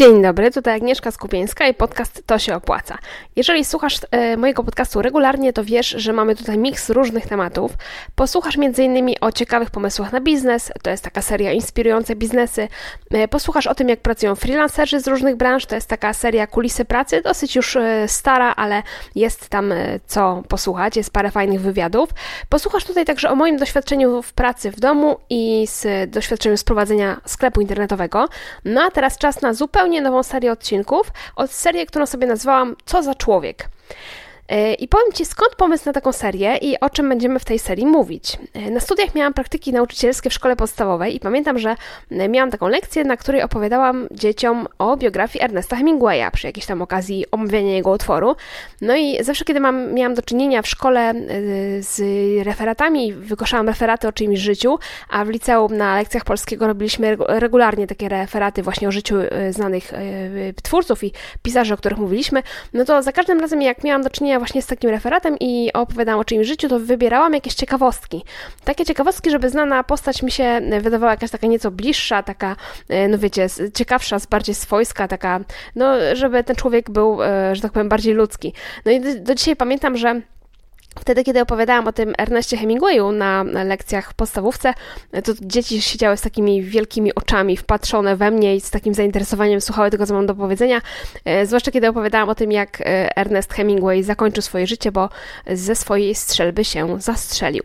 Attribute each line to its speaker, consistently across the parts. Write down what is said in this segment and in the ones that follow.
Speaker 1: Dzień dobry, tutaj Agnieszka Skupieńska i podcast To się opłaca. Jeżeli słuchasz e, mojego podcastu regularnie, to wiesz, że mamy tutaj miks różnych tematów. Posłuchasz m.in. o ciekawych pomysłach na biznes, to jest taka seria inspirujące biznesy. E, posłuchasz o tym, jak pracują freelancerzy z różnych branż, to jest taka seria kulisy pracy, dosyć już e, stara, ale jest tam e, co posłuchać, jest parę fajnych wywiadów. Posłuchasz tutaj także o moim doświadczeniu w pracy w domu i z doświadczeniu z prowadzenia sklepu internetowego. No a teraz czas na zupełnie zupełnie nową serię odcinków, od serię, którą sobie nazwałam Co za człowiek. E, I powiem Ci, skąd pomysł na taką serię i o czym będziemy w tej serii mówić. E, na studiach miałam praktyki nauczycielskie w szkole podstawowej i pamiętam, że e, miałam taką lekcję, na której opowiadałam dzieciom o biografii Ernesta Hemingwaya przy jakiejś tam okazji omawiania jego utworu. No i zawsze, kiedy mam, miałam do czynienia w szkole z referatami, wykoszałam referaty o czyimś życiu, a w liceum na lekcjach polskiego robiliśmy regularnie takie referaty właśnie o życiu znanych twórców i pisarzy, o których mówiliśmy, no to za każdym razem, jak miałam do czynienia właśnie z takim referatem i opowiadałam o czyimś życiu, to wybierałam jakieś ciekawostki. Takie ciekawostki, żeby znana postać mi się wydawała jakaś taka nieco bliższa, taka, e, no wiecie, ciekawsza, bardziej swojska, taka, no żeby ten człowiek był, e, że tak powiem, bardziej ludzki. No i do, do dzisiaj pamiętam, że Wtedy, kiedy opowiadałam o tym Erneście Hemingwayu na lekcjach w podstawówce, to dzieci siedziały z takimi wielkimi oczami, wpatrzone we mnie i z takim zainteresowaniem słuchały tego, co mam do powiedzenia. E, zwłaszcza kiedy opowiadałam o tym, jak e, Ernest Hemingway zakończył swoje życie, bo ze swojej strzelby się zastrzelił.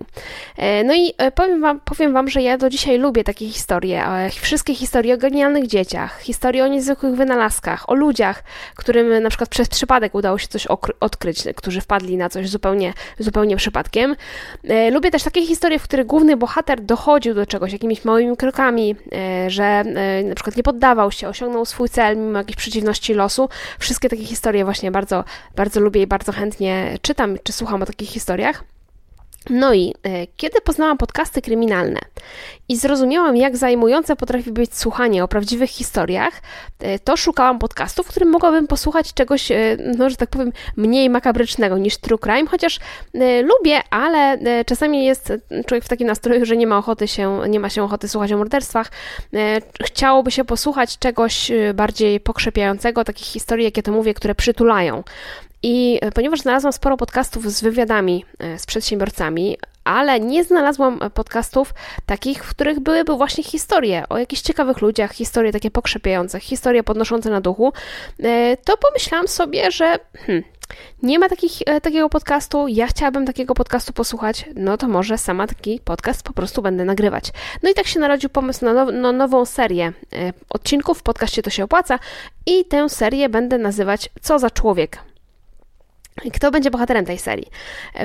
Speaker 1: E, no i powiem wam, powiem wam, że ja do dzisiaj lubię takie historie. Wszystkie historie o genialnych dzieciach, historie o niezwykłych wynalazkach, o ludziach, którym na przykład przez przypadek udało się coś odkryć, którzy wpadli na coś zupełnie zupełnie przypadkiem. E, lubię też takie historie, w których główny bohater dochodził do czegoś jakimiś małymi krokami, e, że e, na przykład nie poddawał się, osiągnął swój cel mimo jakichś przeciwności losu. Wszystkie takie historie właśnie bardzo, bardzo lubię i bardzo chętnie czytam czy słucham o takich historiach. No i e, kiedy poznałam podcasty kryminalne i zrozumiałam, jak zajmujące potrafi być słuchanie o prawdziwych historiach, e, to szukałam podcastów, w którym mogłabym posłuchać czegoś, e, no, że tak powiem, mniej makabrycznego niż true crime, chociaż lubię, ale czasami jest człowiek w takim nastroju, że nie ma ochoty się, nie ma się ochoty słuchać o morderstwach. Chciałoby się posłuchać czegoś bardziej pokrzepiającego, takich historii, jak ja to mówię, które przytulają. I e, ponieważ znalazłam sporo podcastów z wywiadami e, z przedsiębiorcami, ale nie znalazłam podcastów takich, w których byłyby właśnie historie o jakichś ciekawych ludziach, historie takie pokrzepiające, historie podnoszące na duchu, e, to pomyślałam sobie, że hmm, nie ma takich, takiego podcastu, ja chciałabym takiego podcastu posłuchać, no to może sama taki podcast po prostu będę nagrywać. No i tak się narodził pomysł na, now, na nową serię odcinków, w podcaście to się opłaca i tę serię będę nazywać Co za człowiek. Kto będzie bohaterem tej serii?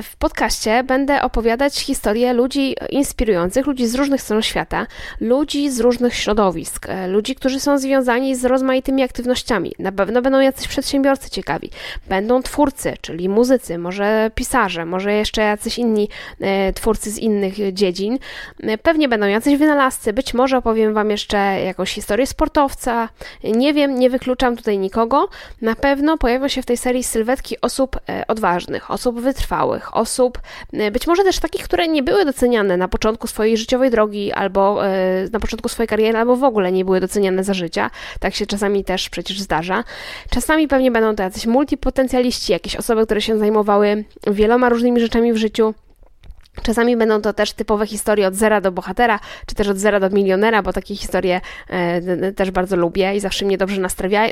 Speaker 1: W podcaście będę opowiadać historię ludzi inspirujących, ludzi z różnych stron świata, ludzi z różnych środowisk, e, ludzi, którzy są związani z rozmaitymi aktywnościami. Na pewno będą jacyś przedsiębiorcy ciekawi, będą twórcy, czyli muzycy, może pisarze, może jeszcze jacyś inni e, twórcy z innych dziedzin. E, pewnie będą jacyś wynalazcy, być może opowiem Wam jeszcze jakąś historię sportowca. Nie wiem, nie wykluczam tutaj nikogo. Na pewno pojawią się w tej serii sylwetki osób odważnych, osób wytrwałych, osób e, być może też takich, które nie były doceniane na początku swojej życiowej drogi albo e, na początku swojej kariery, albo w ogóle nie były doceniane za życia. Tak się czasami też przecież zdarza. Czasami pewnie będą to jacyś multipotencjaliści, jakieś osoby, które się zajmowały wieloma różnymi rzeczami w życiu Czasami będą to też typowe historie od zera do bohatera, czy też od zera do milionera, bo takie historie e, też bardzo lubię i zawsze mnie dobrze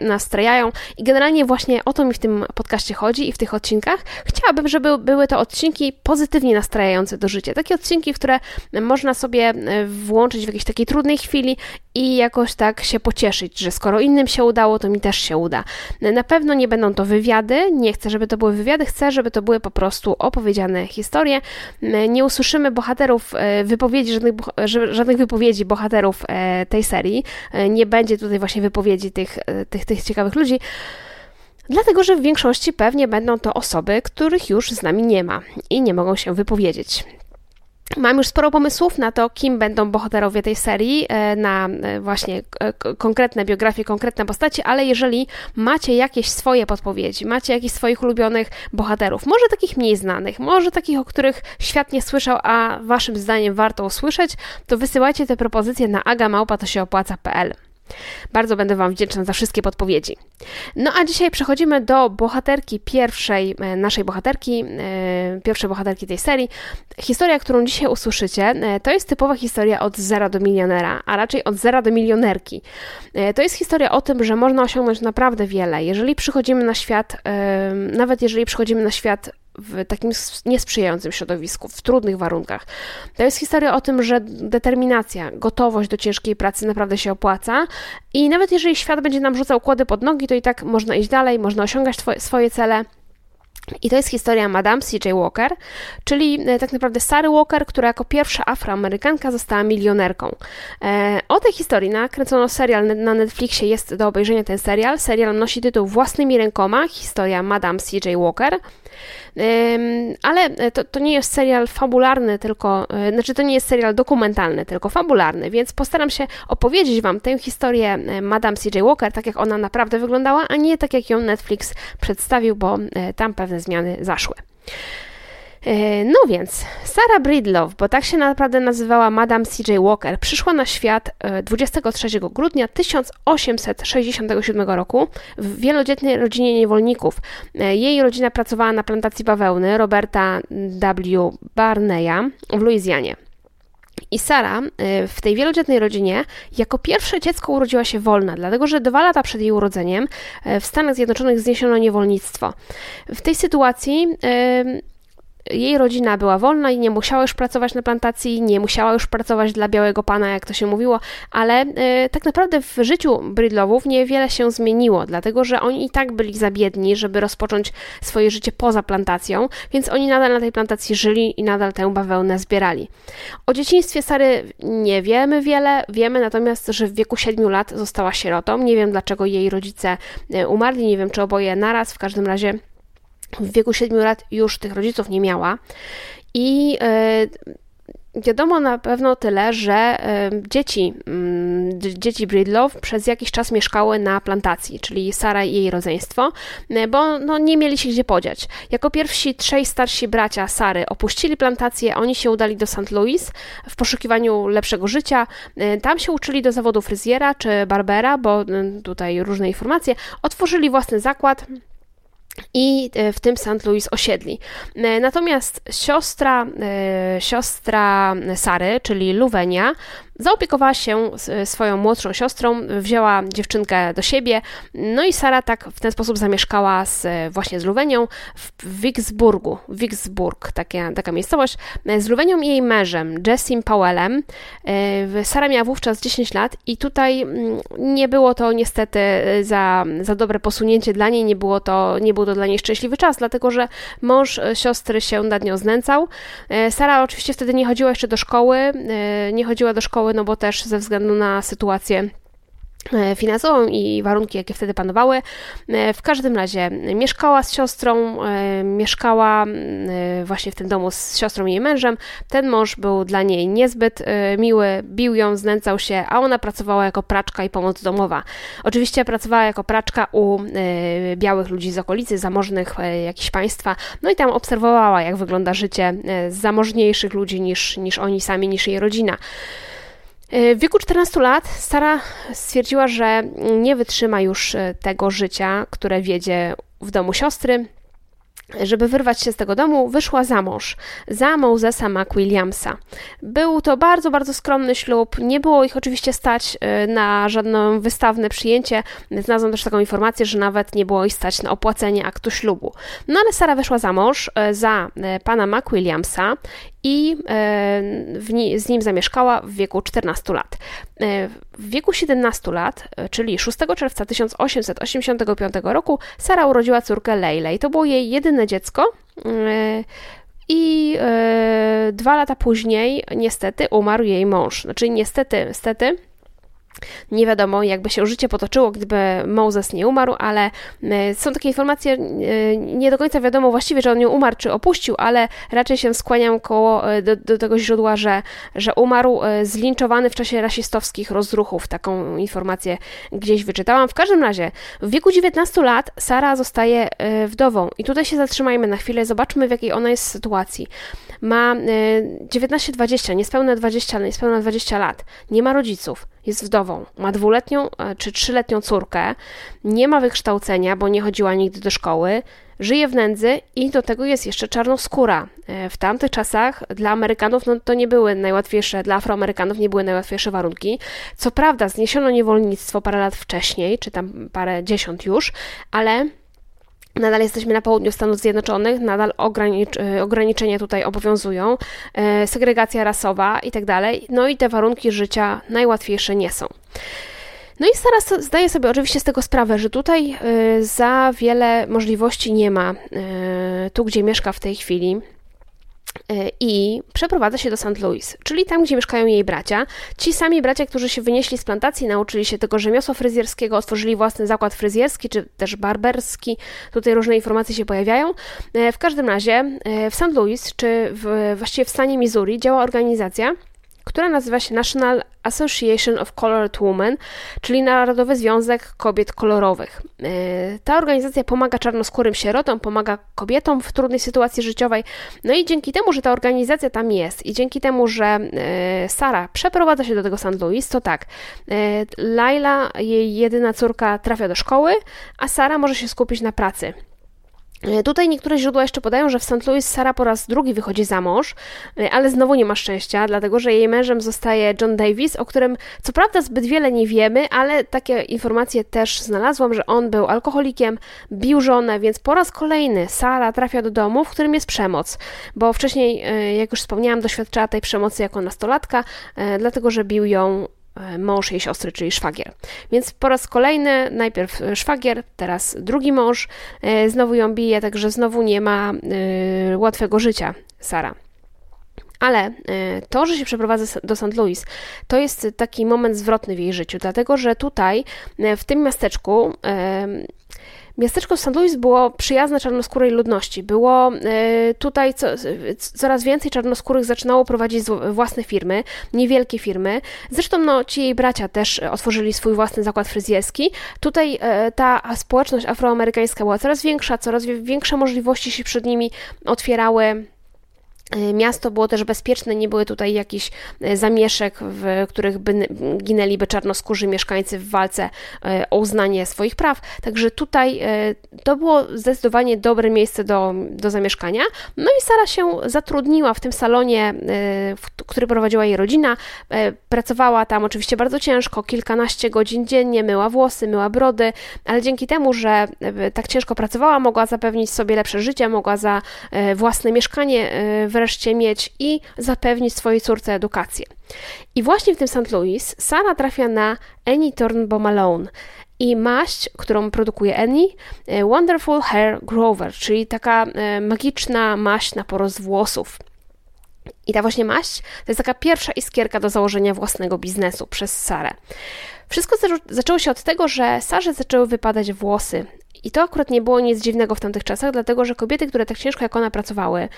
Speaker 1: nastrajają. I generalnie właśnie o to mi w tym podcaście chodzi i w tych odcinkach. Chciałabym, żeby były to odcinki pozytywnie nastrajające do życia. Takie odcinki, które można sobie e, włączyć w jakiejś takiej trudnej chwili i jakoś tak się pocieszyć, że skoro innym się udało, to mi też się uda. Na pewno nie będą to wywiady, nie chcę, żeby to były wywiady, chcę, żeby to były po prostu opowiedziane historie nie usłyszymy bohaterów e, wypowiedzi, żadnych, żadnych wypowiedzi bohaterów e, tej serii. E, nie będzie tutaj właśnie wypowiedzi tych, tych, tych ciekawych ludzi. Dlatego, że w większości pewnie będą to osoby, których już z nami nie ma i nie mogą się wypowiedzieć. Mam już sporo pomysłów na to, kim będą bohaterowie tej serii, e, na e, właśnie e, konkretne biografie, konkretne postaci, ale jeżeli macie jakieś swoje podpowiedzi, macie jakichś swoich ulubionych bohaterów, może takich mniej znanych, może takich, o których świat nie słyszał, a waszym zdaniem warto usłyszeć, to wysyłajcie te propozycje na agamałpa to się opłaca.pl. Bardzo będę Wam wdzięczna za wszystkie podpowiedzi. No a dzisiaj przechodzimy do bohaterki pierwszej, e, naszej bohaterki, e, pierwszej bohaterki tej serii. Historia, którą dzisiaj usłyszycie, e, to jest typowa historia od zera do milionera, a raczej od zera do milionerki. To jest historia o tym, że można osiągnąć naprawdę wiele, jeżeli przychodzimy na świat, nawet jeżeli przychodzimy na świat w takim niesprzyjającym środowisku, w trudnych warunkach. To jest historia o tym, że determinacja, gotowość do ciężkiej pracy naprawdę się opłaca i nawet jeżeli świat będzie nam rzucał kłody pod nogi, to i tak można iść dalej, można osiągać swoje cele. I to jest historia Madame C.J. Walker, czyli e, tak naprawdę Sary Walker, która jako pierwsza afroamerykanka została milionerką. E, o tej historii nakręcono serial na Netflixie, jest do obejrzenia ten serial. Serial nosi tytuł Własnymi rękoma, historia Madame C.J. Walker. Ale to, to nie jest serial fabularny, tylko, e, znaczy to nie jest serial dokumentalny, tylko fabularny, więc postaram się opowiedzieć Wam tę historię e, Madame C.J. Walker, tak jak ona naprawdę wyglądała, a nie tak jak ją Netflix przedstawił, bo e, tam pewne zmiany zaszły. E, no więc, Sarah Breedlove, bo tak się naprawdę nazywała Madame C.J. Walker, przyszła na świat 23 e, grudnia 1867 roku w wielodzietnej rodzinie niewolników. E, jej rodzina pracowała na plantacji bawełny Roberta W. Barneya w Luizjanie. I Sara w tej wielodzietnej rodzinie jako pierwsze dziecko urodziła się wolna, dlatego że dwa lata przed jej urodzeniem w Stanach Zjednoczonych zniesiono niewolnictwo. W tej sytuacji jej rodzina była wolna i nie musiała już pracować na plantacji, nie musiała już pracować dla białego pana, jak to się mówiło, ale y, tak naprawdę w życiu Brydlowów niewiele się zmieniło, dlatego że oni i tak byli za biedni, żeby rozpocząć swoje życie poza plantacją, więc oni nadal na tej plantacji żyli i nadal tę bawełnę zbierali. O dzieciństwie Sary nie wiemy wiele, wiemy natomiast, że w wieku 7 lat została sierotą. Nie wiem dlaczego jej rodzice y, umarli, nie wiem czy oboje naraz, w każdym razie w wieku 7 lat już tych rodziców nie miała. I e, Wiadomo na pewno tyle, że dzieci, mm, dzieci Breedlove przez jakiś czas mieszkały na plantacji, czyli Sara i jej rodzeństwo, e, bo no, nie mieli się gdzie podziać. Jako pierwsi trzej starsi bracia Sary opuścili plantację, oni się udali do St. Louis w poszukiwaniu lepszego życia. E, tam się uczyli do zawodu fryzjera czy barbera, bo tutaj różne informacje. Otworzyli własny zakład i e, w tym St. Louis osiedli. E, natomiast siostra, e, siostra Sary, czyli Luwenia, zaopiekowała się swoją młodszą siostrą, wzięła dziewczynkę do siebie, no i Sara tak w ten sposób zamieszkała z, właśnie z Luwenią w Vicksburgu, Vicksburg, takie, taka miejscowość, z Luwenią i jej mężem, Jessim Powellem. Sara miała wówczas 10 lat i tutaj mm, nie było to niestety za, za dobre posunięcie dla niej, nie było to, nie był to dla niej szczęśliwy czas, dlatego że mąż siostry się nad nią znęcał. Sara oczywiście wtedy nie chodziła jeszcze do szkoły, nie chodziła do szkoły no bo też ze względu na sytuację E, finansową i warunki, jakie wtedy panowały. E, w każdym razie mieszkała z siostrą, e, mieszkała właśnie w tym domu z siostrą i jej mężem. Ten mąż był dla niej niezbyt miły, bił ją, znęcał się, a ona pracowała jako praczka i pomoc domowa. Oczywiście pracowała jako praczka u białych ludzi z okolicy, zamożnych jakichś państwa, no i tam obserwowała, jak wygląda życie zamożniejszych ludzi niż, niż oni sami, niż jej rodzina. E, w wieku 14 lat Sara stwierdziła, że nie wytrzyma już e, tego życia, które wiedzie w domu siostry, żeby wyrwać się z tego domu, wyszła za mąż, za Mosesa McWilliamsa. Był to bardzo, bardzo skromny ślub, nie było ich oczywiście stać y, na żadne wystawne przyjęcie. Znalazłam też taką informację, że nawet nie było ich stać na opłacenie aktu ślubu. No ale Sara wyszła za mąż za pana McWilliamsa i z nim zamieszkała w wieku 14 lat. W wieku 17 lat, czyli 6 czerwca 1885 roku, Sara urodziła córkę Leila i to było jej jedyne dziecko. I dwa lata później, niestety, umarł jej mąż. Znaczy, niestety, niestety, nie wiadomo, jakby się życie potoczyło, gdyby Moses nie umarł, ale e, są takie informacje, e, nie do końca wiadomo właściwie, że on nie umarł czy opuścił, ale raczej się skłaniam koło, e, do, do tego źródła, że, że umarł zlinczowany w czasie rasistowskich rozruchów. Taką informację gdzieś wyczytałam. W każdym razie, w wieku 19 lat Sara zostaje wdową i tutaj się zatrzymajmy na chwilę, zobaczmy w jakiej ona jest sytuacji. Ma 19-20, niespełna 20, niespełna 20 lat, nie ma rodziców, jest wdową, ma dwuletnią czy trzyletnią córkę, nie ma wykształcenia, bo nie chodziła nigdy do szkoły, żyje w nędzy i do tego jest jeszcze czarnoskóra. E, w tamtych czasach dla Amerykanów no, to nie były najłatwiejsze, dla Afroamerykanów nie były najłatwiejsze warunki. Co prawda zniesiono niewolnictwo parę lat wcześniej, czy tam parę dziesiąt już, ale Nadal jesteśmy na południu Stanów Zjednoczonych, nadal ogranicz e, ograniczenia tutaj obowiązują, e, segregacja rasowa i tak. No i te warunki życia najłatwiejsze nie są. No i Sara zdaje sobie oczywiście z tego sprawę, że tutaj y, za wiele możliwości nie ma y, tu, gdzie mieszka w tej chwili y, i przeprowadza się do St. Louis, czyli tam, gdzie mieszkają jej bracia. Ci sami bracia, którzy się wynieśli z plantacji, nauczyli się tego rzemiosła fryzjerskiego, otworzyli własny zakład fryzjerski, czy też barberski. Tutaj różne informacje się pojawiają. W każdym razie w St. Louis, czy w, właściwie w stanie Missouri działa organizacja, która nazywa się National Association of Colored Women, czyli Narodowy Związek Kobiet Kolorowych. E, ta organizacja pomaga czarnoskórym sierotom, pomaga kobietom w trudnej sytuacji życiowej. No i dzięki temu, że ta organizacja tam jest i dzięki temu, że e, Sara przeprowadza się do tego St. Louis, to tak, e, Laila, jej jedyna córka, trafia do szkoły, a Sara może się skupić na pracy. E, tutaj niektóre źródła jeszcze podają, że w St. Louis Sara po raz drugi wychodzi za mąż, e, ale znowu nie ma szczęścia, dlatego że jej mężem zostaje John Davis, o którym co prawda zbyt wiele nie wiemy, ale takie informacje też znalazłam, że on był alkoholikiem, bił żonę, więc po raz kolejny Sara trafia do domu, w którym jest przemoc, bo wcześniej, e, jak już wspomniałam, doświadczała tej przemocy jako nastolatka, dlatego że bił ją mąż jej siostry, czyli szwagier. Więc po raz kolejny najpierw szwagier, teraz drugi mąż, e, znowu ją bije, także znowu nie ma e, łatwego życia Sara. Ale to, że się przeprowadza do St. Louis, to jest taki moment zwrotny w jej życiu, dlatego że tutaj, w tym miasteczku, Miasteczko St. Louis było przyjazne czarnoskórej ludności. Było e, tutaj co, coraz więcej czarnoskórych zaczynało prowadzić własne firmy, niewielkie firmy. Zresztą no, ci jej bracia też otworzyli swój własny zakład fryzjerski. Tutaj e, ta społeczność afroamerykańska była coraz większa, coraz większe możliwości się przed nimi otwierały. Y, miasto było też bezpieczne, nie były tutaj jakichś y, zamieszek, w których by ginęliby czarnoskórzy mieszkańcy w walce y, o uznanie swoich praw. Także tutaj to było zdecydowanie dobre miejsce do, do zamieszkania. No i Sara się zatrudniła w tym salonie, który prowadziła jej rodzina. Pracowała tam oczywiście bardzo ciężko, kilkanaście godzin dziennie, myła włosy, myła brody, ale dzięki temu, że tak ciężko pracowała, mogła zapewnić sobie lepsze życie, mogła za własne mieszkanie w wreszcie mieć i zapewnić swojej córce edukację. I właśnie w tym St. Louis Sara trafia na Annie Thornbaum Malone i maść, którą produkuje Annie, e, Wonderful Hair Grower, czyli taka e, magiczna maść na porost włosów. I ta właśnie maść to jest taka pierwsza iskierka do założenia własnego biznesu przez Sarę. Wszystko zaczęło się od tego, że Sarze zaczęły wypadać włosy i to akurat nie było nic dziwnego w tamtych czasach, dlatego że kobiety, które tak ciężko jak ona pracowały,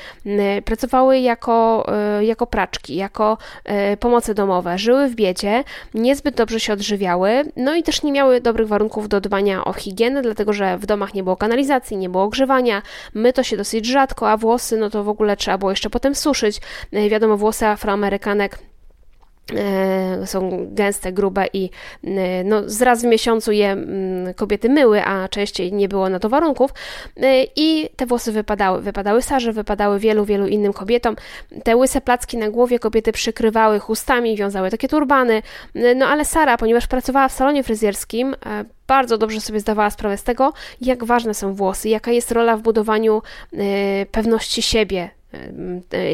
Speaker 1: pracowały jako, e, jako praczki, jako e, pomoce domowe, żyły w biedzie, niezbyt dobrze się odżywiały, no i też nie miały dobrych warunków do dbania o higienę, dlatego że w domach nie było kanalizacji, nie było ogrzewania, my to się dosyć rzadko, a włosy, no to w ogóle trzeba było jeszcze potem suszyć. E, wiadomo, włosy afroamerykanek są gęste, grube i e, no, raz w miesiącu je mm, kobiety myły, a częściej nie było na to warunków e, i te włosy wypadały. Wypadały Sarze, wypadały wielu, wielu innym kobietom. Te łyse placki na głowie kobiety przykrywały chustami, wiązały takie turbany, no ale Sara, ponieważ pracowała w salonie fryzjerskim, bardzo dobrze sobie zdawała sprawę z tego, jak ważne są włosy, jaka jest rola w budowaniu pewności siebie, E,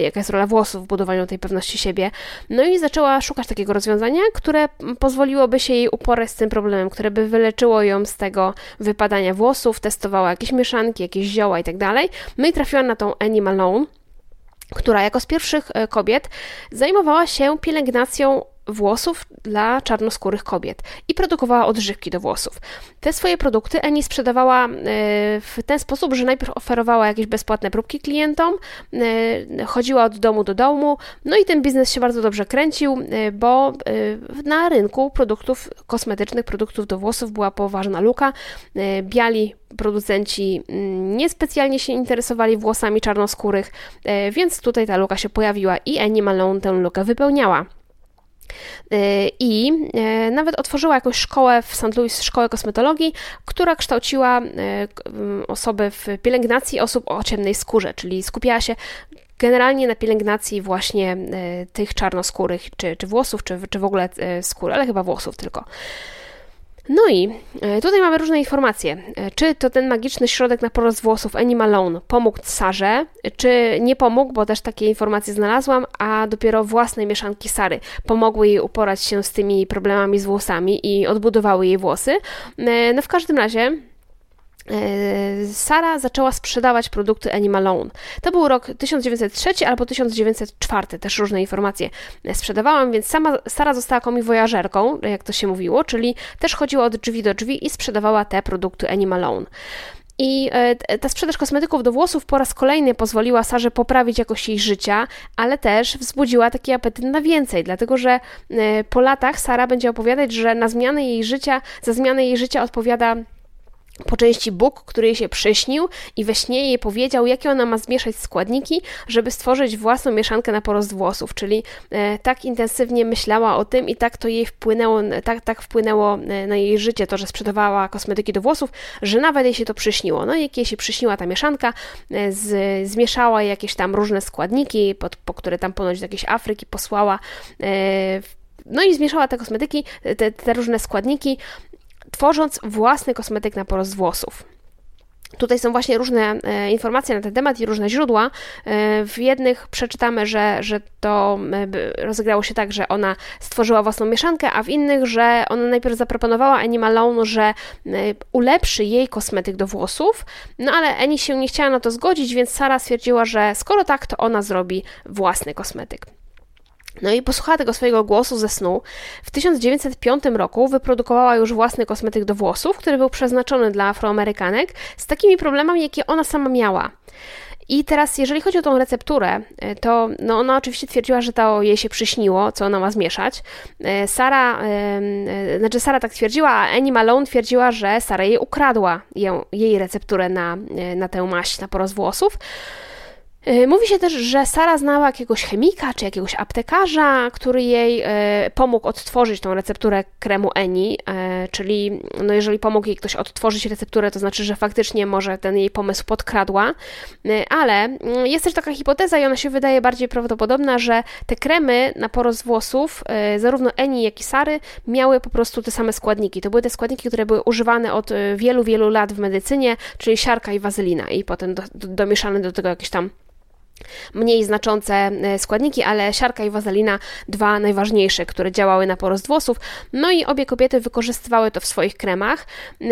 Speaker 1: jaka jest rola włosów w budowaniu tej pewności siebie. No i zaczęła szukać takiego rozwiązania, które pozwoliłoby się jej uporać z tym problemem, które by wyleczyło ją z tego wypadania włosów, testowała jakieś mieszanki, jakieś zioła i tak. No i trafiła na tą Annie Malone, która jako z pierwszych e, kobiet zajmowała się pielęgnacją włosów dla czarnoskórych kobiet i produkowała odżywki do włosów. Te swoje produkty Eni sprzedawała e, w ten sposób, że najpierw oferowała jakieś bezpłatne próbki klientom, e, chodziła od domu do domu, no i ten biznes się bardzo dobrze kręcił, e, bo na rynku produktów kosmetycznych, produktów do włosów była poważna luka. Biali producenci mm, niespecjalnie się interesowali włosami czarnoskórych, więc tutaj ta luka się pojawiła i Annie Malone tę lukę wypełniała. Y, I y, nawet otworzyła jakąś szkołę w St. Louis, szkołę kosmetologii, która kształciła y, osoby w pielęgnacji osób o ciemnej skórze, czyli skupiała się generalnie na pielęgnacji właśnie tych czarnoskórych, czy, czy włosów, czy, czy w ogóle skóry, ale chyba włosów tylko. No i e, tutaj mamy różne informacje. E, czy to ten magiczny środek na porost włosów Animalone pomógł Sarze, czy nie pomógł, bo też takie informacje znalazłam, a dopiero własne mieszanki Sary pomogły jej uporać się z tymi problemami z włosami i odbudowały jej włosy. E, no w każdym razie E, Sara zaczęła sprzedawać produkty Animalone. To był rok 1903 albo 1904, też różne informacje sprzedawałam, więc sama Sara została komiwojażerką, jak to się mówiło, czyli też chodziła od drzwi do drzwi i sprzedawała te produkty Animalone. I e, ta sprzedaż kosmetyków do włosów po raz kolejny pozwoliła Sarze poprawić jakość jej życia, ale też wzbudziła taki apetyt na więcej, dlatego że e, po latach Sara będzie opowiadać, że na zmianę jej życia, za zmianę jej życia odpowiada po części Bóg, który jej się przyśnił i we śnie jej powiedział, jakie ona ma zmieszać składniki, żeby stworzyć własną mieszankę na porost włosów, czyli e, tak intensywnie myślała o tym i tak to jej wpłynęło, tak, tak wpłynęło e, na jej życie to, że sprzedawała kosmetyki do włosów, że nawet jej się to przyśniło. No i jak jej się przyśniła ta mieszanka, e, z, zmieszała jakieś tam różne składniki, pod, po które tam ponoć z jakiejś Afryki posłała no i zmieszała te kosmetyki, te, te różne składniki tworząc własny kosmetyk na porost włosów. Tutaj są właśnie różne e, informacje na ten temat i różne źródła. E, w jednych przeczytamy, że, że to e, rozegrało się tak, że ona stworzyła własną mieszankę, a w innych, że ona najpierw zaproponowała Annie Malone, że ulepszy jej kosmetyk do włosów, no ale Annie się nie chciała na to zgodzić, więc Sara stwierdziła, że skoro tak, to ona zrobi własny kosmetyk. No i posłuchała tego swojego głosu ze snu. W 1905 roku wyprodukowała już własny kosmetyk do włosów, który był przeznaczony dla afroamerykanek z takimi problemami, jakie ona sama miała. I teraz, jeżeli chodzi o tą recepturę, e, to no ona oczywiście twierdziła, że to jej się przyśniło, co ona ma zmieszać. E, Sara, e, znaczy Sara tak twierdziła, a Annie Malone twierdziła, że Sara jej ukradła ją, jej recepturę na, na tę maść, na porost włosów. E, mówi się też, że Sara znała jakiegoś chemika czy jakiegoś aptekarza, który jej e, pomógł odtworzyć tą recepturę kremu Eni, e, czyli no jeżeli pomógł jej ktoś odtworzyć recepturę, to znaczy, że faktycznie może ten jej pomysł podkradła, ale mm, jest też taka hipoteza i ona się wydaje bardziej prawdopodobna, że te kremy na porost włosów, zarówno Eni, jak i Sary, miały po prostu te same składniki. To były te składniki, które były używane od wielu, wielu lat w medycynie, czyli siarka i wazelina i potem do, do, domieszane do tego jakieś tam mniej znaczące e, składniki, ale siarka i wazelina, dwa najważniejsze, które działały na porost włosów. No i obie kobiety wykorzystywały to w swoich kremach. E,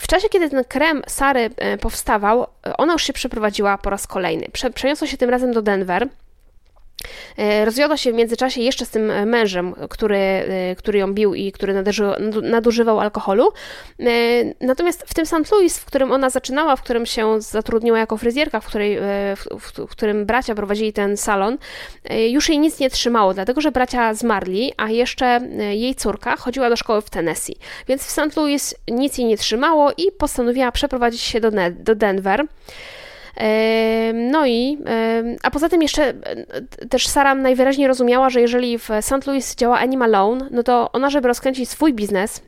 Speaker 1: w czasie, kiedy ten krem Sary e, powstawał, ona już się przeprowadziła po raz kolejny. Przeniosła się tym razem do Denver. E, rozwiodła się w międzyczasie jeszcze z tym mężem, który, e, który ją bił i który nadużywał alkoholu. E, natomiast w tym St. Louis, w którym ona zaczynała, w którym się zatrudniła jako fryzjerka, w, której, w którym bracia prowadzili ten salon, już jej nic nie trzymało, dlatego że bracia zmarli, a jeszcze jej córka chodziła do szkoły w Tennessee. Więc w St. Louis nic jej nie trzymało i postanowiła przeprowadzić się do, do Denver. No i, a poza tym jeszcze też Sara najwyraźniej rozumiała, że jeżeli w St. Louis działa Animal Loan, no to ona, żeby rozkręcić swój biznes,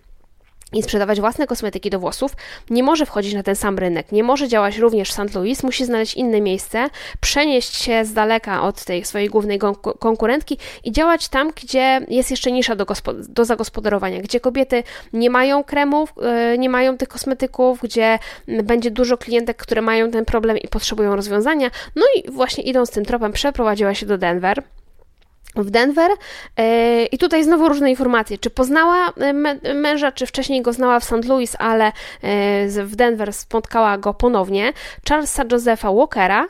Speaker 1: i sprzedawać własne kosmetyki do włosów, nie może wchodzić na ten sam rynek, nie może działać również w St. Louis, musi znaleźć inne miejsce, przenieść się z daleka od tej swojej głównej konkurentki i działać tam, gdzie jest jeszcze nisza do, do zagospodarowania, gdzie kobiety nie mają kremów, yy, nie mają tych kosmetyków, gdzie będzie dużo klientek, które mają ten problem i potrzebują rozwiązania. No i właśnie idąc tym tropem przeprowadziła się do Denver w Denver e, i tutaj znowu różne informacje, czy poznała e, męża, czy wcześniej go znała w St. Louis, ale e, w Denver spotkała go ponownie, Charlesa Josepha Walkera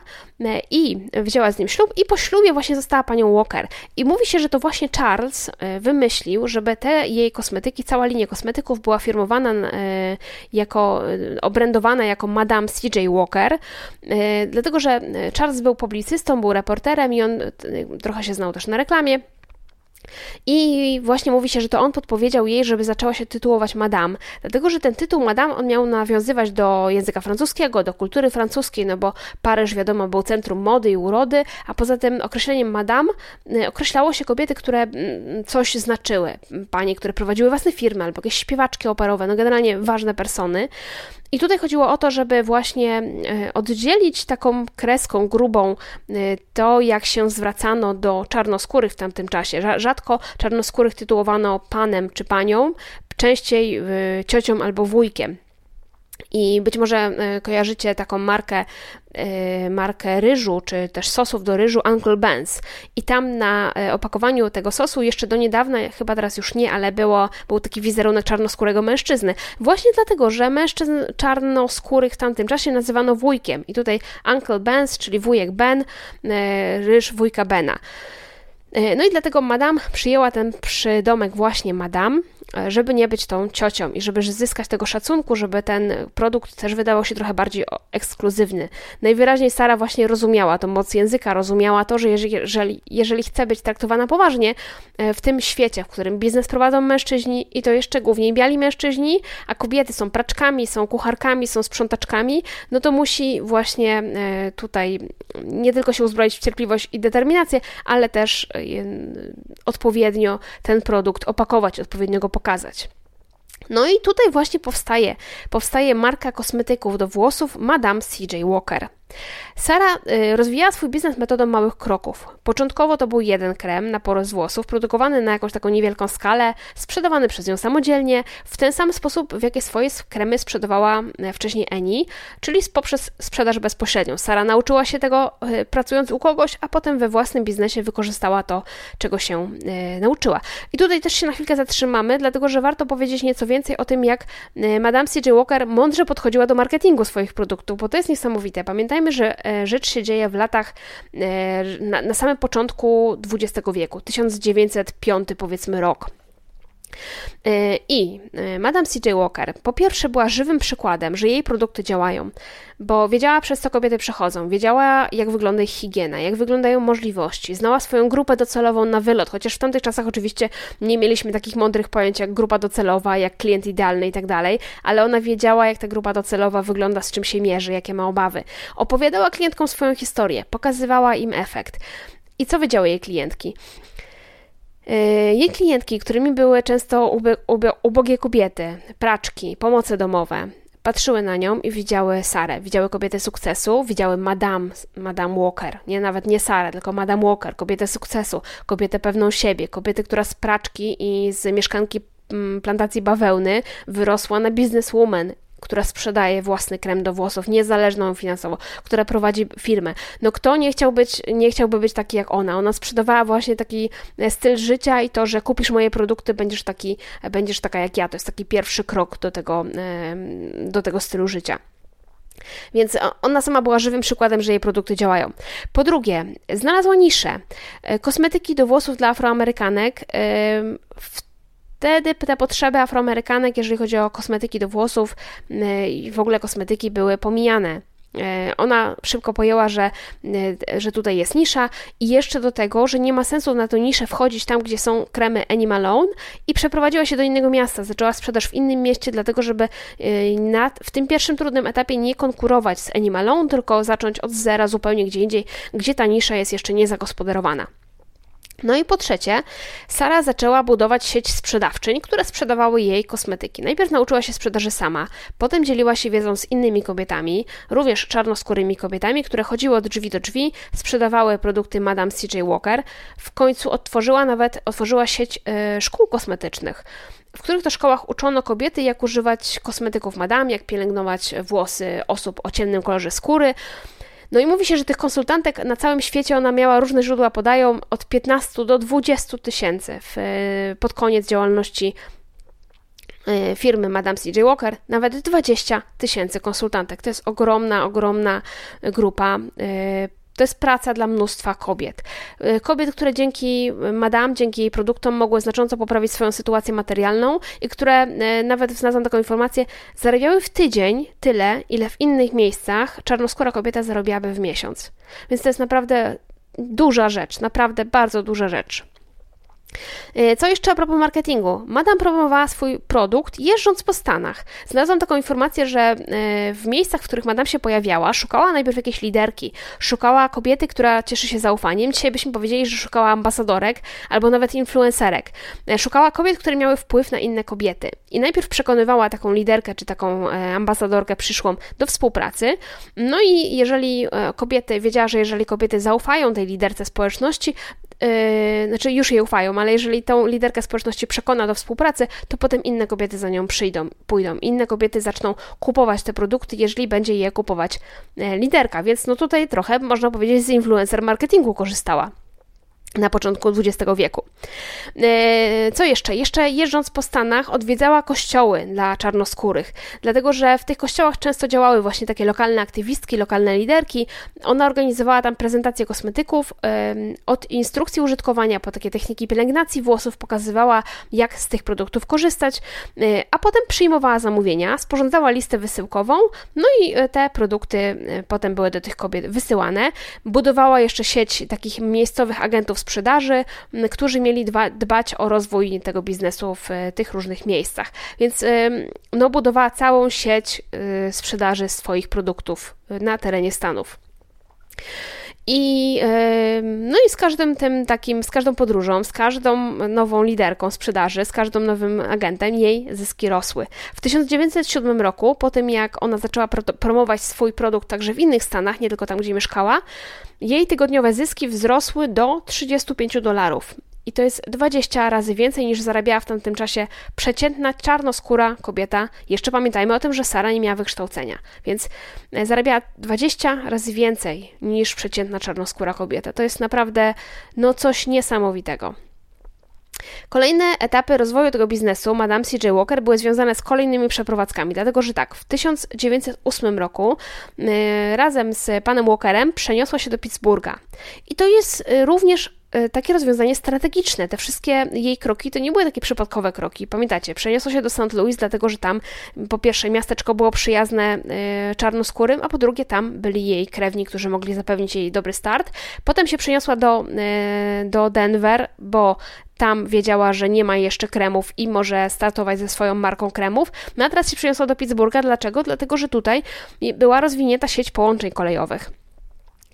Speaker 1: i wzięła z nim ślub i po ślubie właśnie została panią Walker. I mówi się, że to właśnie Charles wymyślił, żeby te jej kosmetyki, cała linia kosmetyków była firmowana jako, obrędowana jako Madame CJ Walker, dlatego, że Charles był publicystą, był reporterem i on trochę się znał też na reklamie. I właśnie mówi się, że to on podpowiedział jej, żeby zaczęła się tytułować Madame, dlatego że ten tytuł Madame on miał nawiązywać do języka francuskiego, do kultury francuskiej, no bo Paryż wiadomo był centrum mody i urody, a poza tym określeniem Madame y, określało się kobiety, które mm, coś znaczyły, panie, które prowadziły własne firmy albo jakieś śpiewaczki operowe, no generalnie ważne persony. I tutaj chodziło o to, żeby właśnie e, oddzielić taką kreską grubą e, to, jak się zwracano do czarnoskórych w tamtym czasie. Rzadko czarnoskórych tytułowano panem czy panią, częściej ciocią albo wujkiem. I być może e, kojarzycie taką markę, e, markę ryżu, czy też sosów do ryżu Uncle Ben's. I tam na e, opakowaniu tego sosu jeszcze do niedawna, chyba teraz już nie, ale było, był taki wizerunek czarnoskórego mężczyzny. Właśnie dlatego, że mężczyzn czarnoskórych w tamtym czasie nazywano wujkiem. I tutaj Uncle Ben's, czyli wujek Ben, ryż wujka Bena. No i dlatego Madame przyjęła ten przydomek właśnie Madame, żeby nie być tą ciocią i żeby zyskać tego szacunku, żeby ten produkt też wydawał się trochę bardziej ekskluzywny. Najwyraźniej Sara właśnie rozumiała tą moc języka, rozumiała to, że jeżeli, jeżeli, chce być traktowana poważnie e, w tym świecie, w którym biznes prowadzą mężczyźni i to jeszcze głównie biali mężczyźni, a kobiety są praczkami, są kucharkami, są sprzątaczkami, no to musi właśnie e, tutaj nie tylko się uzbroić w cierpliwość i determinację, ale też odpowiednio ten produkt opakować, odpowiednio go pokazać. No i tutaj właśnie powstaje, powstaje marka kosmetyków do włosów Madame CJ Walker. Sara y, rozwijała swój biznes metodą małych kroków. Początkowo to był jeden krem na porost włosów, produkowany na jakąś taką niewielką skalę, sprzedawany przez nią samodzielnie, w ten sam sposób, w jaki swoje kremy sprzedawała e, wcześniej Eni, czyli poprzez sprzedaż bezpośrednią. Sara nauczyła się tego e, pracując u kogoś, a potem we własnym biznesie wykorzystała to, czego się nauczyła. I tutaj też się na chwilkę zatrzymamy, dlatego że warto powiedzieć nieco więcej o tym, jak Madame C.J. Walker mądrze podchodziła do marketingu swoich produktów, bo to jest niesamowite. Pamiętajmy, Pamiętajmy, że e, rzecz się dzieje w latach, e, na, na samym początku XX wieku, 1905 powiedzmy rok. E, I e, Madame C.J. Walker po pierwsze była żywym przykładem, że jej produkty działają, bo wiedziała przez co kobiety przechodzą, wiedziała jak wygląda ich higiena, jak wyglądają możliwości, znała swoją grupę docelową na wylot, chociaż w tamtych czasach oczywiście nie mieliśmy takich mądrych pojęć jak grupa docelowa, jak klient idealny i tak dalej, ale ona wiedziała jak ta grupa docelowa wygląda, z czym się mierzy, jakie ma obawy. Opowiadała klientkom swoją historię, pokazywała im efekt. I co wiedziały jej klientki? E, jej klientki, którymi były często ubogie kobiety, praczki, pomoce domowe, patrzyły na nią i widziały Sarę, widziały kobietę sukcesu, widziały Madame, Madame Walker, nie nawet nie Sarę, tylko Madame Walker, kobietę sukcesu, kobietę pewną siebie, kobietę, która z praczki i z mieszkanki mm, plantacji bawełny wyrosła na businesswoman która sprzedaje własny krem do włosów, niezależną finansowo, która prowadzi firmę. No kto nie chciał być, nie chciałby być taki jak ona? Ona sprzedawała właśnie taki e, styl życia i to, że kupisz moje produkty, będziesz taki, będziesz taka jak ja. To jest taki pierwszy krok do tego, do tego stylu życia. Więc ona sama była żywym przykładem, że jej produkty działają. Po drugie, znalazła niszę. E, kosmetyki do włosów dla afroamerykanek w wtedy te potrzeby afroamerykanek, jeżeli chodzi o kosmetyki do włosów y, i w ogóle kosmetyki były pomijane. Y, ona szybko pojęła, że, y, że tutaj jest nisza i jeszcze do tego, że nie ma sensu na tę niszę wchodzić tam, gdzie są kremy Animal Own i przeprowadziła się do innego miasta. Zaczęła sprzedaż w innym mieście, dlatego żeby na, w tym pierwszym trudnym etapie nie konkurować z Animal Own, tylko zacząć od zera zupełnie gdzie indziej, gdzie ta nisza jest jeszcze niezagospodarowana. No i po trzecie, Sara zaczęła budować sieć sprzedawczyń, które sprzedawały jej kosmetyki. Najpierw nauczyła się sprzedaży sama, potem dzieliła się wiedzą z innymi kobietami, również czarnoskórymi kobietami, które chodziły od drzwi do drzwi, sprzedawały produkty Madame C.J. Walker. W końcu otworzyła nawet otworzyła sieć y, szkół kosmetycznych w których to szkołach uczono kobiety, jak używać kosmetyków Madame, jak pielęgnować włosy osób o ciemnym kolorze skóry. No i mówi się, że tych konsultantek na całym świecie ona miała różne źródła podają od 15 do 20 tysięcy pod koniec działalności e, firmy Madame C.J. Walker nawet 20 tysięcy konsultantek. To jest ogromna, ogromna grupa e, to jest praca dla mnóstwa kobiet. Y, kobiet, które dzięki Madame, dzięki jej produktom mogły znacząco poprawić swoją sytuację materialną i które, y, nawet znalazłam taką informację, zarabiały w tydzień tyle, ile w innych miejscach czarnoskóra kobieta zarabiałaby w miesiąc. Więc to jest naprawdę duża rzecz, naprawdę bardzo duża rzecz. E, co jeszcze a propos marketingu? Madame promowała swój produkt jeżdżąc po Stanach. Znalazłam taką informację, że e, w miejscach, w których Madame się pojawiała, szukała najpierw jakiejś liderki, szukała kobiety, która cieszy się zaufaniem. Dzisiaj byśmy powiedzieli, że szukała ambasadorek albo nawet influencerek. E, szukała kobiet, które miały wpływ na inne kobiety. I najpierw przekonywała taką liderkę czy taką ambasadorkę przyszłą do współpracy. No i jeżeli kobiety, wiedziała, że jeżeli kobiety zaufają tej liderce społeczności, yy, znaczy już jej ufają, ale jeżeli tą liderkę społeczności przekona do współpracy, to potem inne kobiety za nią przyjdą, pójdą. Inne kobiety zaczną kupować te produkty, jeżeli będzie je kupować e, liderka. Więc no tutaj trochę można powiedzieć z influencer marketingu korzystała na początku XX wieku. E, co jeszcze? Jeszcze jeżdżąc po Stanach odwiedzała kościoły dla czarnoskórych, dlatego że w tych kościołach często działały właśnie takie lokalne aktywistki, lokalne liderki. Ona organizowała tam prezentacje kosmetyków, od instrukcji użytkowania po takie techniki pielęgnacji włosów, pokazywała jak z tych produktów korzystać, e, a potem przyjmowała zamówienia, sporządzała listę wysyłkową, no i e, te produkty potem były do tych kobiet wysyłane. Budowała jeszcze sieć takich miejscowych agentów sprzedaży, którzy mieli dbać o rozwój tego biznesu w e, tych różnych miejscach. Więc no, budowała całą sieć e, sprzedaży swoich produktów e, na terenie Stanów. I, no i z każdym tym takim, z każdą podróżą, z każdą nową liderką sprzedaży, z każdym nowym agentem jej zyski rosły. W 1907 roku, po tym jak ona zaczęła promować swój produkt także w innych stanach, nie tylko tam, gdzie mieszkała, jej tygodniowe zyski wzrosły do 35 dolarów. I to jest 20 razy więcej niż zarabiała w tamtym czasie przeciętna czarnoskóra kobieta. Jeszcze pamiętajmy o tym, że Sara nie miała wykształcenia, więc e, zarabiała 20 razy więcej niż przeciętna czarnoskóra kobieta. To jest naprawdę no coś niesamowitego. Kolejne etapy rozwoju tego biznesu Madame C.J. Walker były związane z kolejnymi przeprowadzkami, dlatego że tak, w 1908 roku yy, razem z panem Walkerem przeniosła się do Pittsburgha. I to jest yy, również E, takie rozwiązanie strategiczne. Te wszystkie jej kroki to nie były takie przypadkowe kroki. Pamiętacie, przeniosło się do St. Louis, dlatego że tam po pierwsze miasteczko było przyjazne e, czarnoskórym, a po drugie tam byli jej krewni, którzy mogli zapewnić jej dobry start. Potem się przeniosła do, e, do Denver, bo tam wiedziała, że nie ma jeszcze kremów i może startować ze swoją marką kremów. No a teraz się przeniosła do Pittsburgha. Dlaczego? Dlatego, że tutaj była rozwinięta sieć połączeń kolejowych.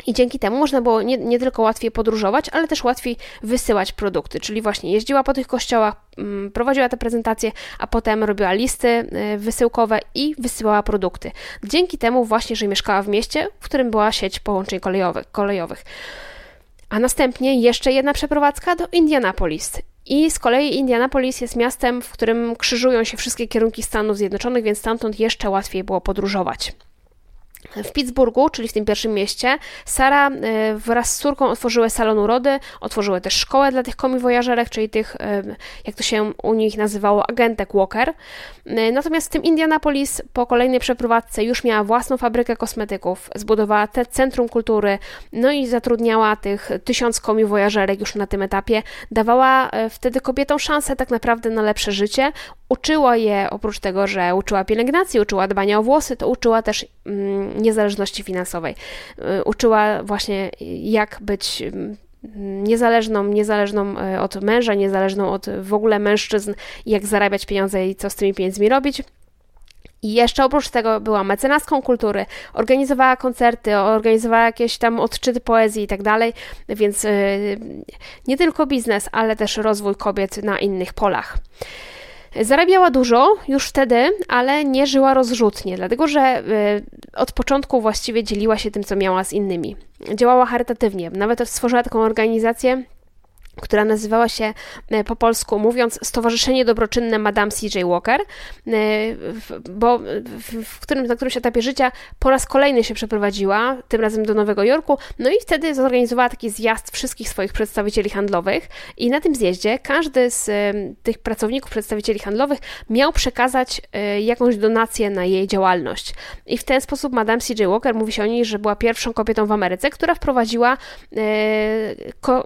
Speaker 1: I dzięki temu można było nie, nie, tylko łatwiej podróżować, ale też łatwiej wysyłać produkty. Czyli właśnie jeździła po tych kościołach, mm, prowadziła te prezentacje, a potem robiła listy y, wysyłkowe i wysyłała produkty. Dzięki temu właśnie, że mieszkała w mieście, w którym była sieć połączeń kolejowych. kolejowych. A następnie jeszcze jedna przeprowadzka do Indianapolis. I z kolei Indianapolis jest miastem, w którym krzyżują się wszystkie kierunki Stanów Zjednoczonych, więc stamtąd jeszcze łatwiej było podróżować. W Pittsburghu, czyli w tym pierwszym mieście, Sara e, wraz z córką otworzyły salon urody, otworzyły też szkołę dla tych komiwojażerek, czyli tych, e, jak to się u nich nazywało, agentek Walker. E, natomiast w tym Indianapolis po kolejnej przeprowadzce już miała własną fabrykę kosmetyków, zbudowała te centrum kultury, no i zatrudniała tych tysiąc komiwojażerek już na tym etapie. Dawała wtedy kobietom szansę tak naprawdę na lepsze życie. Uczyła je, oprócz tego, że uczyła pielęgnacji, uczyła dbania o włosy, to uczyła też mm, niezależności finansowej. Y, uczyła właśnie, jak być mm, niezależną, niezależną y, od męża, niezależną od w ogóle mężczyzn, jak zarabiać pieniądze i co z tymi pieniędzmi robić. I jeszcze oprócz tego była mecenaską kultury, organizowała koncerty, organizowała jakieś tam odczyty poezji i tak dalej, więc yy, nie tylko biznes, ale też rozwój kobiet na innych polach. Zarabiała dużo już wtedy, ale nie żyła rozrzutnie, dlatego że y, od początku właściwie dzieliła się tym, co miała z innymi. Działała charytatywnie, nawet stworzyła taką organizację która nazywała się e, po polsku mówiąc Stowarzyszenie Dobroczynne Madame C.J. Walker, e, bo w, którym, na którymś etapie życia po raz kolejny się przeprowadziła, tym razem do Nowego Jorku, no i wtedy zorganizowała taki zjazd wszystkich swoich przedstawicieli handlowych i na tym zjeździe każdy z e, tych pracowników, przedstawicieli handlowych miał przekazać jakąś donację na jej działalność. I w ten sposób Madame C.J. Walker, mówi się o niej, że była pierwszą kobietą w Ameryce, która wprowadziła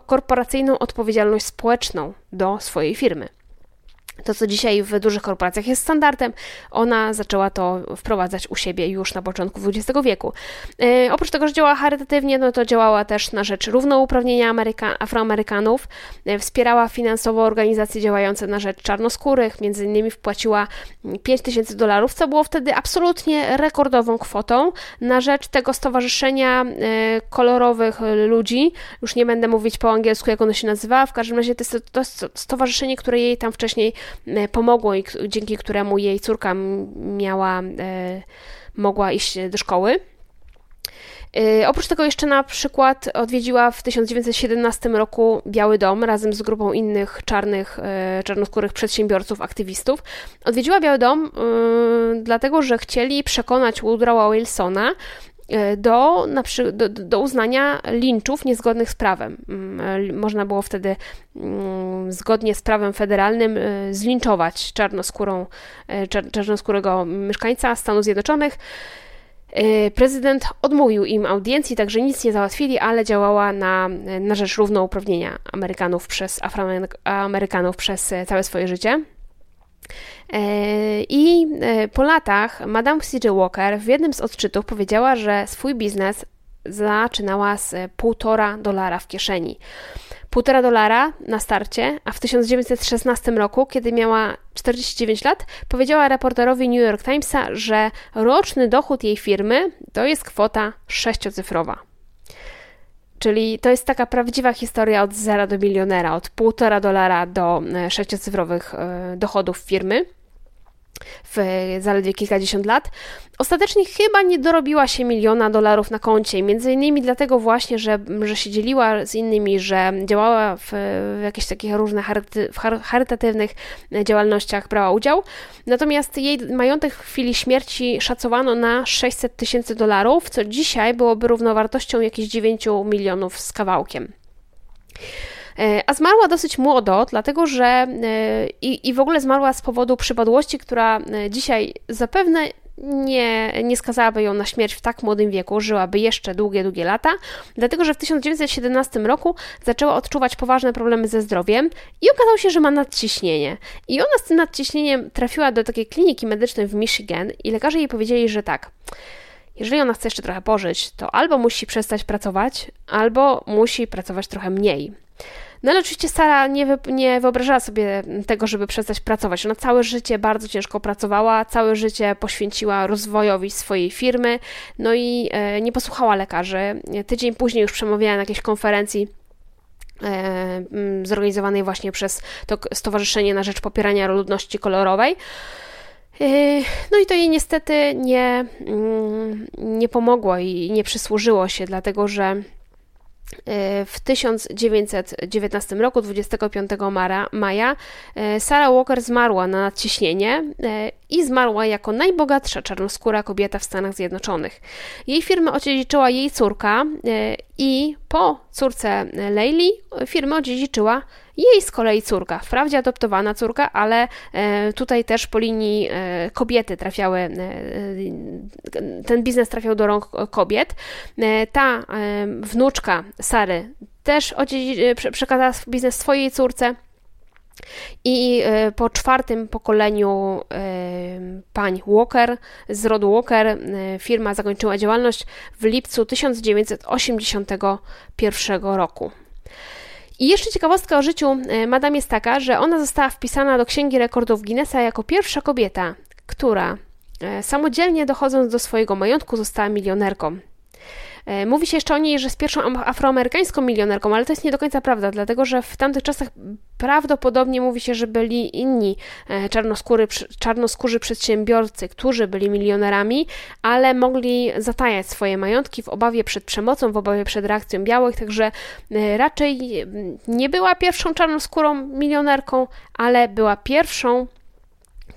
Speaker 1: korporacyjną odpowiedzialność odpowiedzialność społeczną do swojej firmy. To, co dzisiaj w dużych korporacjach jest standardem, ona zaczęła to wprowadzać u siebie już na początku XX wieku. E, oprócz tego, że działała charytatywnie, no to działała też na rzecz równouprawnienia Ameryka Afroamerykanów, e, wspierała finansowo organizacje działające na rzecz czarnoskórych, między innymi wpłaciła 5 tysięcy dolarów, co było wtedy absolutnie rekordową kwotą na rzecz tego stowarzyszenia e, kolorowych ludzi. Już nie będę mówić po angielsku, jak ono się nazywa, w każdym razie to jest to stowarzyszenie, które jej tam wcześniej E, pomogło i dzięki któremu jej córka miała, e, mogła iść do szkoły. E, oprócz tego jeszcze na przykład odwiedziła w 1917 roku Biały Dom razem z grupą innych czarnych, czarnoskórych przedsiębiorców, aktywistów. Odwiedziła Biały Dom dlatego, że chcieli przekonać Woodrowa Wilsona, E, do, do, do uznania linczów niezgodnych z prawem. Mm, e, można było wtedy mm, zgodnie z prawem federalnym e, zlinczować czarnoskórą, czarnoskórego mieszkańca Stanów Zjednoczonych. Prezydent odmówił im audiencji, także nic nie załatwili, ale działała na, na rzecz równouprawnienia Amerykanów przez Afroamerykanów przez całe swoje życie. E, I e, po latach Madame C.J. Walker w jednym z odczytów powiedziała, że swój biznes zaczynała z półtora dolara w kieszeni. Półtora dolara na starcie, a w 1916 roku, kiedy miała 49 lat, powiedziała reporterowi New York Timesa, że roczny dochód jej firmy to jest kwota sześciocyfrowa. Czyli to jest taka prawdziwa historia od zera do milionera, od półtora dolara do e, sześciocyfrowych dochodów firmy w zaledwie kilkadziesiąt lat. Ostatecznie chyba nie dorobiła się miliona dolarów na koncie, między innymi dlatego właśnie, że, że się dzieliła z innymi, że działała w, w jakichś takich różnych charyty, charytatywnych działalnościach, brała udział. Natomiast jej majątek w chwili śmierci szacowano na 600 tysięcy dolarów, co dzisiaj byłoby równowartością jakichś 9 milionów z kawałkiem. E, a zmarła dosyć młodo, dlatego że e, i, i w ogóle zmarła z powodu przypadłości, która e, dzisiaj zapewne nie, nie skazałaby ją na śmierć w tak młodym wieku, żyłaby jeszcze długie, długie lata, dlatego że w 1917 roku zaczęła odczuwać poważne problemy ze zdrowiem i okazało się, że ma nadciśnienie. I ona z tym nadciśnieniem trafiła do takiej kliniki medycznej w Michigan i lekarze jej powiedzieli, że tak. Jeżeli ona chce jeszcze trochę pożyć, to albo musi przestać pracować, albo musi pracować trochę mniej. No ale oczywiście Sara nie, nie wyobrażała sobie tego, żeby przestać pracować. Ona całe życie bardzo ciężko pracowała, całe życie poświęciła rozwojowi swojej firmy, no i e, nie posłuchała lekarzy. Tydzień później już przemawiała na jakiejś konferencji e, zorganizowanej właśnie przez to Stowarzyszenie na Rzecz Popierania Ludności Kolorowej. E, no i to jej niestety nie, mm, nie pomogło i nie przysłużyło się, dlatego że w 1919 roku, 25 maja, e, Sarah Walker zmarła na nadciśnienie e, i zmarła jako najbogatsza czarnoskóra kobieta w Stanach Zjednoczonych. Jej firmę odziedziczyła jej córka i po córce Leili firmę odziedziczyła jej z kolei córka, wprawdzie adoptowana córka, ale e, tutaj też po linii e, kobiety trafiały, e, ten biznes trafiał do rąk kobiet. Ta wnuczka Sary też przekazała biznes swojej córce. I po czwartym pokoleniu pań Walker z rodu Walker firma zakończyła działalność w lipcu 1981 roku. I jeszcze ciekawostka o życiu e, Madame jest taka, że ona została wpisana do Księgi Rekordów Guinnessa jako pierwsza kobieta, która e, samodzielnie dochodząc do swojego majątku została milionerką. E, mówi się jeszcze o niej, że jest pierwszą afroamerykańską milionerką, ale to jest nie do końca prawda, dlatego że w tamtych czasach prawdopodobnie mówi się, że byli inni e, czarnoskóry, czarnoskórzy przedsiębiorcy, którzy byli milionerami, ale mogli zatajać swoje majątki w obawie przed przemocą, w obawie przed reakcją białych, także e, raczej nie była pierwszą czarnoskórą milionerką, ale była pierwszą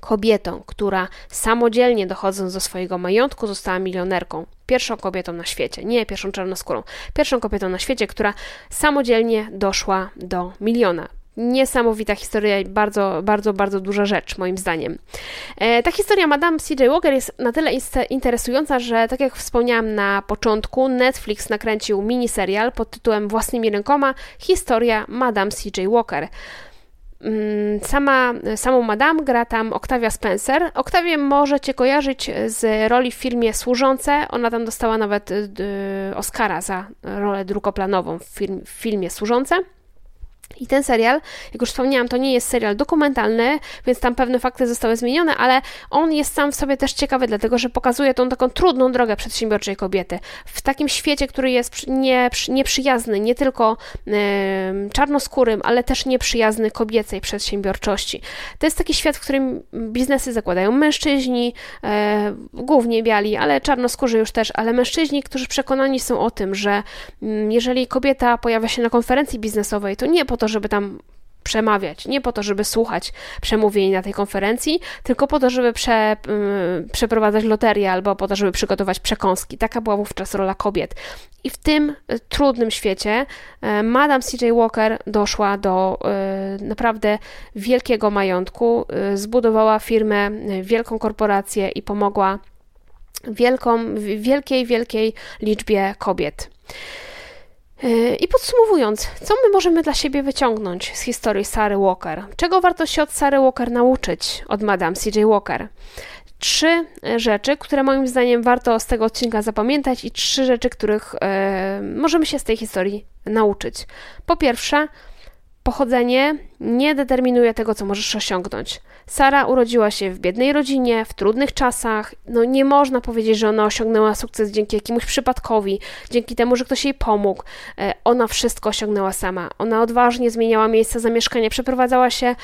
Speaker 1: kobietą, która samodzielnie dochodząc do swojego majątku została milionerką. Pierwszą kobietą na świecie, nie pierwszą czarnoskórą, pierwszą kobietą na świecie, która samodzielnie doszła do miliona. Niesamowita historia i bardzo, bardzo, bardzo duża rzecz, moim zdaniem. E, ta historia Madame C.J. Walker jest na tyle interesująca, że, tak jak wspomniałam na początku, Netflix nakręcił miniserial pod tytułem Własnymi rękoma Historia Madame C.J. Walker. Mm, sama, samą Madame gra tam Octavia Spencer. Octavię możecie kojarzyć z roli w filmie Służące. Ona tam dostała nawet y, Oscara za rolę drugoplanową w, film, w filmie Służące. I ten serial, jak już wspomniałam, to nie jest serial dokumentalny, więc tam pewne fakty zostały zmienione, ale on jest sam w sobie też ciekawy, dlatego że pokazuje tą taką trudną drogę przedsiębiorczej kobiety. W takim świecie, który jest nie, nieprzyjazny nie tylko czarnoskórym, ale też nieprzyjazny kobiecej przedsiębiorczości. To jest taki świat, w którym biznesy zakładają mężczyźni, e, głównie biali, ale czarnoskórzy już też, ale mężczyźni, którzy przekonani są o tym, że m, jeżeli kobieta pojawia się na konferencji biznesowej, to nie po to, żeby tam przemawiać, nie po to, żeby słuchać przemówień na tej konferencji, tylko po to, żeby prze, yy, przeprowadzać loterię albo po to, żeby przygotować przekąski. Taka była wówczas rola kobiet. I w tym y, trudnym świecie y, Madame C.J. Walker doszła do y, naprawdę wielkiego majątku, zbudowała firmę, wielką korporację i pomogła wielką, wielkiej, wielkiej liczbie kobiet. Yy, I podsumowując, co my możemy dla siebie wyciągnąć z historii Sary Walker? Czego warto się od Sary Walker nauczyć, od Madame C.J. Walker? Trzy rzeczy, które moim zdaniem warto z tego odcinka zapamiętać, i trzy rzeczy, których yy, możemy się z tej historii nauczyć. Po pierwsze, Pochodzenie nie determinuje tego, co możesz osiągnąć. Sara urodziła się w biednej rodzinie, w trudnych czasach. No nie można powiedzieć, że ona osiągnęła sukces dzięki jakiemuś przypadkowi, dzięki temu, że ktoś jej pomógł. E, ona wszystko osiągnęła sama. Ona odważnie zmieniała miejsce zamieszkania, przeprowadzała się e,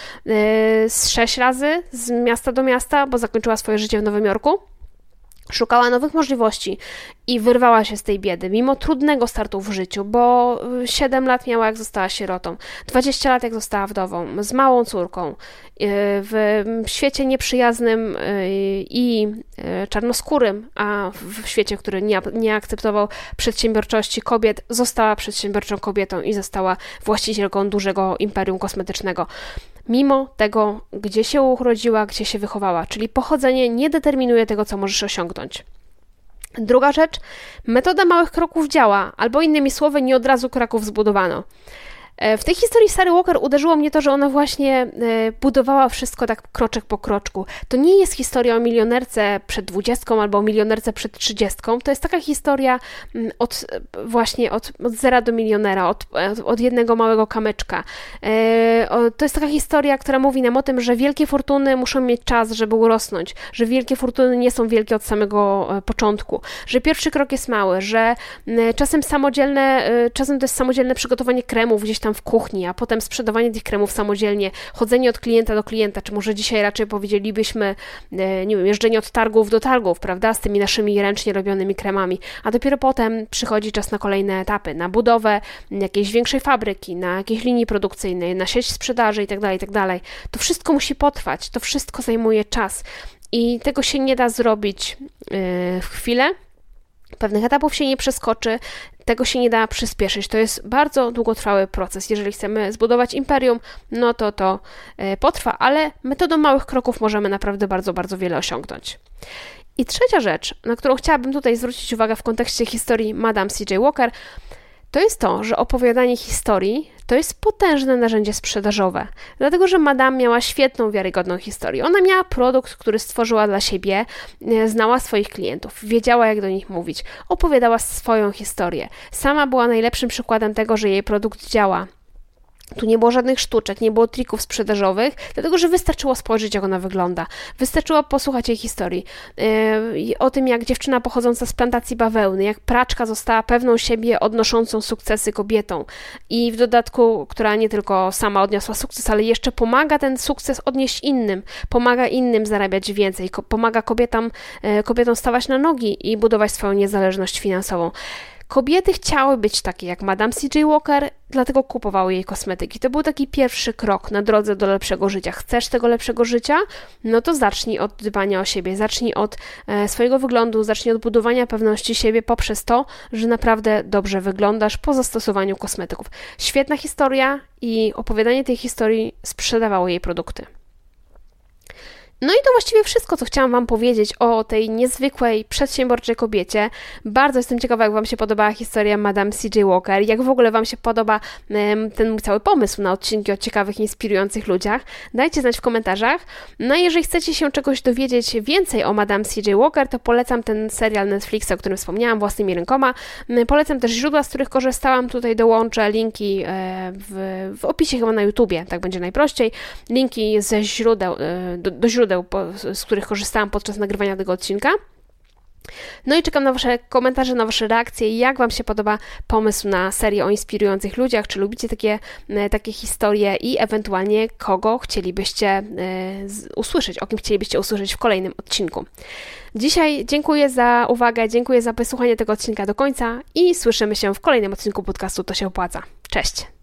Speaker 1: z sześć razy z miasta do miasta, bo zakończyła swoje życie w Nowym Jorku. Szukała nowych możliwości i wyrwała się z tej biedy, mimo trudnego startu w życiu, bo 7 lat miała, jak została sierotą, 20 lat, jak została wdową, z małą córką, y, w świecie nieprzyjaznym y, i y, czarnoskórym, a w świecie, który nie, nie akceptował przedsiębiorczości kobiet, została przedsiębiorczą kobietą i została właścicielką dużego imperium kosmetycznego mimo tego, gdzie się urodziła, gdzie się wychowała, czyli pochodzenie nie determinuje tego, co możesz osiągnąć. Druga rzecz, metoda małych kroków działa, albo innymi słowy, nie od razu kroków zbudowano. E, w tej historii Sary Walker uderzyło mnie to, że ona właśnie e, budowała wszystko tak kroczek po kroczku. To nie jest historia o milionerce przed dwudziestką albo o milionerce przed trzydziestką. To jest taka historia mm, od właśnie od, od zera do milionera, od, od jednego małego kamyczka. E, to jest taka historia, która mówi nam o tym, że wielkie fortuny muszą mieć czas, żeby urosnąć, że wielkie fortuny nie są wielkie od samego początku, że pierwszy krok jest mały, że mm, czasem samodzielne, czasem to jest samodzielne przygotowanie kremów gdzieś tam w kuchni, a potem sprzedawanie tych kremów samodzielnie, chodzenie od klienta do klienta, czy może dzisiaj raczej powiedzielibyśmy, e, nie wiem, jeżdżenie od targów do targów, prawda, z tymi naszymi ręcznie robionymi kremami, a dopiero potem przychodzi czas na kolejne etapy, na budowę jakiejś większej fabryki, na jakiejś linii produkcyjnej, na sieć sprzedaży itd., tak itd. Tak to wszystko musi potrwać, to wszystko zajmuje czas i tego się nie da zrobić e, w chwilę, pewnych etapów się nie przeskoczy, tego się nie da przyspieszyć. To jest bardzo długotrwały proces. Jeżeli chcemy zbudować imperium, no to to e, potrwa, ale metodą małych kroków możemy naprawdę bardzo, bardzo wiele osiągnąć. I trzecia rzecz, na którą chciałabym tutaj zwrócić uwagę w kontekście historii Madame C.J. Walker, to jest to, że opowiadanie historii to jest potężne narzędzie sprzedażowe, dlatego że Madame miała świetną, wiarygodną historię. Ona miała produkt, który stworzyła dla siebie, e, znała swoich klientów, wiedziała jak do nich mówić, opowiadała swoją historię. Sama była najlepszym przykładem tego, że jej produkt działa Tu nie było żadnych sztuczek, nie było trików sprzedażowych, dlatego że wystarczyło spojrzeć, jak ona wygląda. Wystarczyło posłuchać jej historii. Yy, o tym, jak dziewczyna pochodząca z plantacji bawełny, jak praczka została pewną siebie, odnoszącą sukcesy kobietą. I w dodatku, która nie tylko sama odniosła sukces, ale jeszcze pomaga ten sukces odnieść innym, pomaga innym zarabiać więcej, pomaga kobietom, yy, kobietom stawać na nogi i budować swoją niezależność finansową. Kobiety chciały być takie jak Madame C.J. Walker, dlatego kupowały jej kosmetyki. To był taki pierwszy krok na drodze do lepszego życia. Chcesz tego lepszego życia? No to zacznij od dbania o siebie, zacznij od e, swojego wyglądu, zacznij od budowania pewności siebie poprzez to, że naprawdę dobrze wyglądasz po zastosowaniu kosmetyków. Świetna historia i opowiadanie tej historii sprzedawało jej produkty. No i to właściwie wszystko, co chciałam Wam powiedzieć o tej niezwykłej, przedsiębiorczej kobiecie. Bardzo jestem ciekawa, jak Wam się podobała historia Madame C.J. Walker, jak w ogóle Wam się podoba ten mój cały pomysł na odcinki o ciekawych, inspirujących ludziach. Dajcie znać w komentarzach. No i jeżeli chcecie się czegoś dowiedzieć więcej o Madame C.J. Walker, to polecam ten serial Netflixa, o którym wspomniałam własnymi rękoma. Polecam też źródła, z których korzystałam. Tutaj dołączę linki e, w, w opisie chyba na YouTubie, tak będzie najprościej. Linki ze źródeł, e, do, do źródeł źródeł, z których korzystałam podczas nagrywania tego odcinka. No i czekam na Wasze komentarze, na Wasze reakcje, jak Wam się podoba pomysł na serię o inspirujących ludziach, czy lubicie takie, e, takie historie i ewentualnie kogo chcielibyście e, usłyszeć, o kim chcielibyście usłyszeć w kolejnym odcinku. Dzisiaj dziękuję za uwagę, dziękuję za wysłuchanie tego odcinka do końca i słyszymy się w kolejnym odcinku podcastu To się opłaca. Cześć!